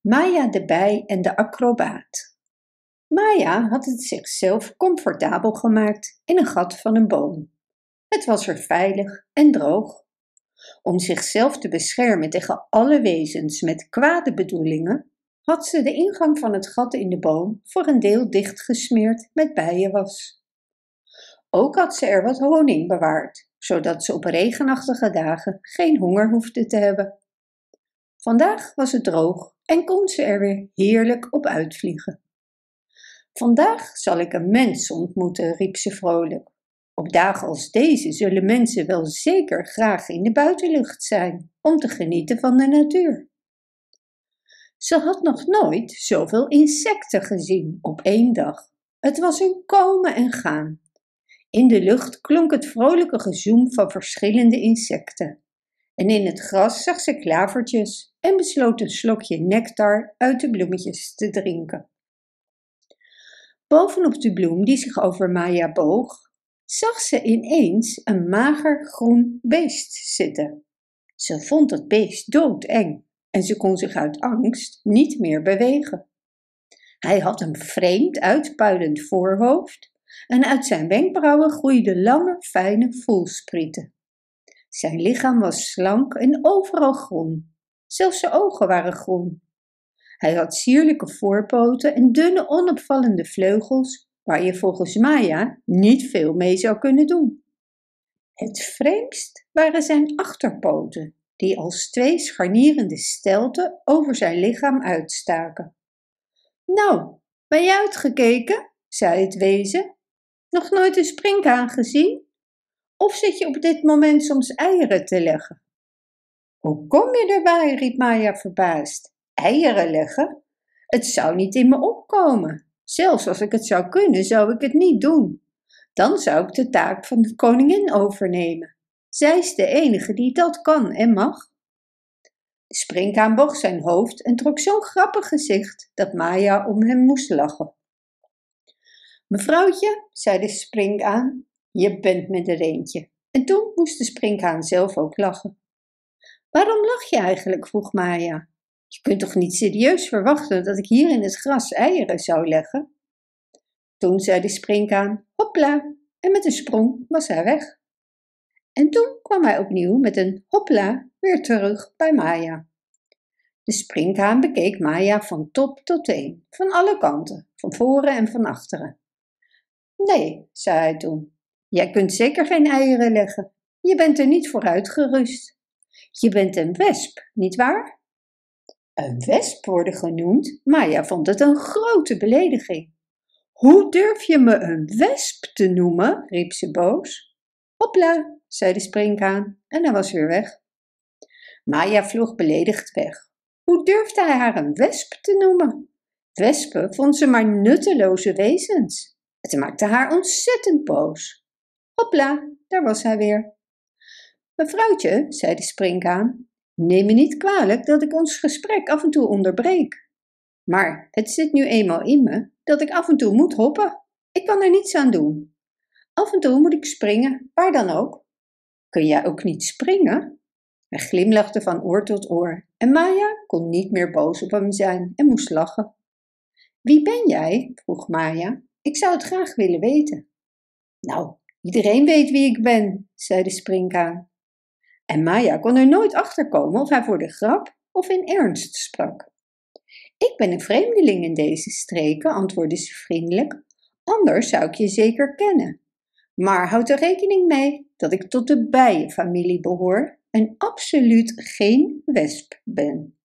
Maya de bij en de acrobaat. Maya had het zichzelf comfortabel gemaakt in een gat van een boom. Het was er veilig en droog. Om zichzelf te beschermen tegen alle wezens met kwade bedoelingen, had ze de ingang van het gat in de boom voor een deel dichtgesmeerd met bijenwas. Ook had ze er wat honing bewaard, zodat ze op regenachtige dagen geen honger hoefde te hebben. Vandaag was het droog en kon ze er weer heerlijk op uitvliegen. Vandaag zal ik een mens ontmoeten, riep ze vrolijk. Op dagen als deze zullen mensen wel zeker graag in de buitenlucht zijn om te genieten van de natuur. Ze had nog nooit zoveel insecten gezien op één dag. Het was een komen en gaan. In de lucht klonk het vrolijke gezoem van verschillende insecten. En in het gras zag ze klavertjes en besloot een slokje nectar uit de bloemetjes te drinken. Bovenop de bloem die zich over Maya boog, zag ze ineens een mager groen beest zitten. Ze vond het beest doodeng en ze kon zich uit angst niet meer bewegen. Hij had een vreemd uitpuilend voorhoofd en uit zijn wenkbrauwen groeiden lange, fijne voelsprieten. Zijn lichaam was slank en overal groen. Zelfs zijn ogen waren groen. Hij had sierlijke voorpoten en dunne, onopvallende vleugels, waar je volgens Maya niet veel mee zou kunnen doen. Het vreemdst waren zijn achterpoten, die als twee scharnierende stelten over zijn lichaam uitstaken. Nou, ben je uitgekeken? zei het wezen. Nog nooit een springhaan gezien? Of zit je op dit moment soms eieren te leggen? Hoe kom je erbij? riep Maya verbaasd. Eieren leggen? Het zou niet in me opkomen. Zelfs als ik het zou kunnen, zou ik het niet doen. Dan zou ik de taak van de koningin overnemen. Zij is de enige die dat kan en mag. De springhaan boog zijn hoofd en trok zo'n grappig gezicht dat Maya om hem moest lachen. Mevrouwtje, zei de springhaan, je bent met er eentje. En toen moest de springhaan zelf ook lachen. Waarom lach je eigenlijk? vroeg Maya. Je kunt toch niet serieus verwachten dat ik hier in het gras eieren zou leggen? Toen zei de springhaan, hopla, en met een sprong was hij weg. En toen kwam hij opnieuw met een hopla weer terug bij Maya. De springhaan bekeek Maya van top tot teen, van alle kanten, van voren en van achteren. Nee, zei hij toen, jij kunt zeker geen eieren leggen. Je bent er niet voor uitgerust. Je bent een wesp, niet waar? Een wesp worden genoemd? Maya vond het een grote belediging. Hoe durf je me een wesp te noemen? riep ze boos. Hopla, zei de springhaan en hij was weer weg. Maya vloog beledigd weg. Hoe durfde hij haar een wesp te noemen? Wespen vond ze maar nutteloze wezens. Het maakte haar ontzettend boos. Hopla, daar was hij weer. Mevrouwtje, zei de springhaan, neem me niet kwalijk dat ik ons gesprek af en toe onderbreek. Maar het zit nu eenmaal in me dat ik af en toe moet hoppen. Ik kan er niets aan doen. Af en toe moet ik springen, waar dan ook. Kun jij ook niet springen? Hij glimlachte van oor tot oor en Maya kon niet meer boos op hem zijn en moest lachen. Wie ben jij? vroeg Maya. Ik zou het graag willen weten. Nou, iedereen weet wie ik ben, zei de springkaan. En Maya kon er nooit achter komen of hij voor de grap of in ernst sprak. Ik ben een vreemdeling in deze streken, antwoordde ze vriendelijk. Anders zou ik je zeker kennen. Maar houd er rekening mee dat ik tot de bijenfamilie behoor en absoluut geen wesp ben.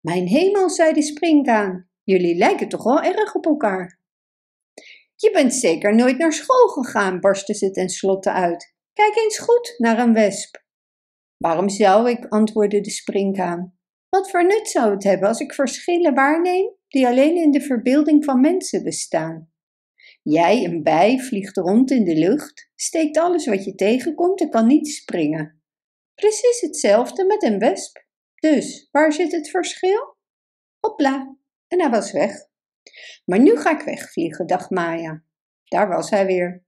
Mijn hemel, zei de springkaan, jullie lijken toch wel erg op elkaar. Je bent zeker nooit naar school gegaan, barstte ze tenslotte uit. Kijk eens goed naar een wesp. Waarom zou ik, antwoordde de springkaan. Wat voor nut zou het hebben als ik verschillen waarneem die alleen in de verbeelding van mensen bestaan? Jij, een bij, vliegt rond in de lucht, steekt alles wat je tegenkomt en kan niet springen. Precies hetzelfde met een wesp. Dus, waar zit het verschil? Hopla, en hij was weg. Maar nu ga ik wegvliegen, dacht Maya. Daar was hij weer.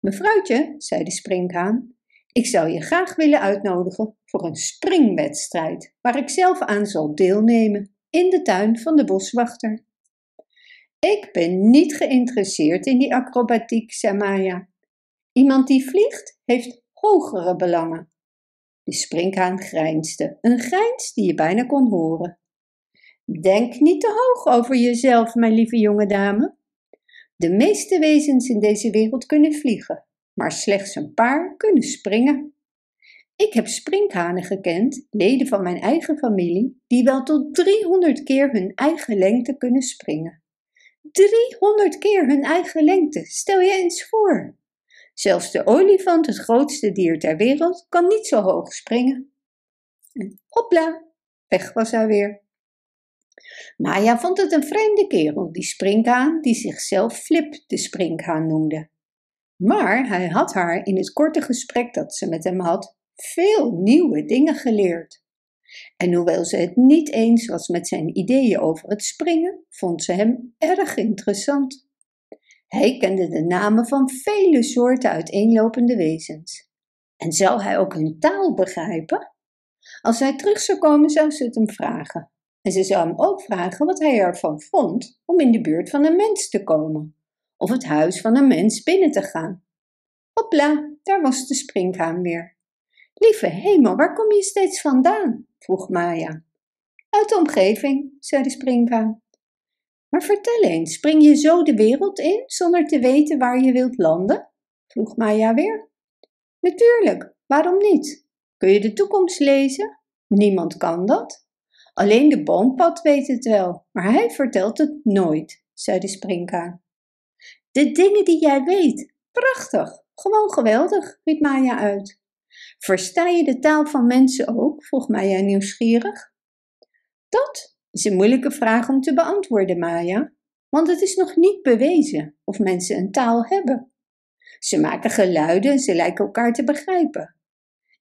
Mevrouwtje, zei de springhaan, ik zou je graag willen uitnodigen voor een springwedstrijd waar ik zelf aan zal deelnemen in de tuin van de boswachter. Ik ben niet geïnteresseerd in die acrobatiek, zei Maya. Iemand die vliegt heeft hogere belangen. De sprinkhaan grijnsde, een grijns die je bijna kon horen. Denk niet te hoog over jezelf, mijn lieve jonge dame. De meeste wezens in deze wereld kunnen vliegen, maar slechts een paar kunnen springen. Ik heb sprinkhanen gekend, leden van mijn eigen familie, die wel tot 300 keer hun eigen lengte kunnen springen. 300 keer hun eigen lengte, stel je eens voor. Zelfs de olifant, het grootste dier ter wereld, kan niet zo hoog springen. En hopla, weg was hij weer. Maya vond het een vreemde kerel, die sprinkhaan, die zichzelf Flip de sprinkhaan noemde. Maar hij had haar in het korte gesprek dat ze met hem had veel nieuwe dingen geleerd. En hoewel ze het niet eens was met zijn ideeën over het springen, vond ze hem erg interessant. Hij kende de namen van vele soorten uiteenlopende wezens. En zou hij ook hun taal begrijpen? Als hij terug zou komen, zou ze het hem vragen. En ze zou hem ook vragen wat hij ervan vond om in de buurt van een mens te komen, of het huis van een mens binnen te gaan. Hopla, daar was de springhaan weer. Lieve hemel, waar kom je steeds vandaan? vroeg Maya. Uit de omgeving, zei de springhaan. Maar vertel eens, spring je zo de wereld in zonder te weten waar je wilt landen? vroeg Maya weer. Natuurlijk, waarom niet? Kun je de toekomst lezen? Niemand kan dat. Alleen de boompad weet het wel, maar hij vertelt het nooit, zei de springkaan. De dingen die jij weet, prachtig, gewoon geweldig, riep Maya uit. Versta je de taal van mensen ook? vroeg Maya nieuwsgierig. Dat is een moeilijke vraag om te beantwoorden, Maya, want het is nog niet bewezen of mensen een taal hebben. Ze maken geluiden en ze lijken elkaar te begrijpen.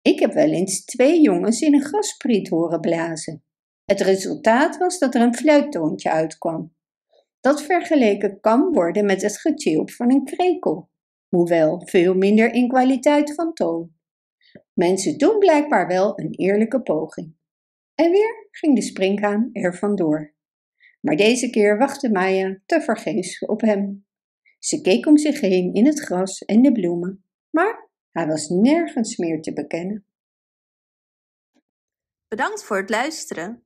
Ik heb wel eens twee jongens in een gaspriet horen blazen. Het resultaat was dat er een fluittoontje uitkwam. Dat vergeleken kan worden met het getjilp van een krekel, hoewel veel minder in kwaliteit van toon. Mensen doen blijkbaar wel een eerlijke poging. En weer ging de springhaan er vandoor. Maar deze keer wachtte Maya tevergeefs op hem. Ze keek om zich heen in het gras en de bloemen, maar hij was nergens meer te bekennen. Bedankt voor het luisteren.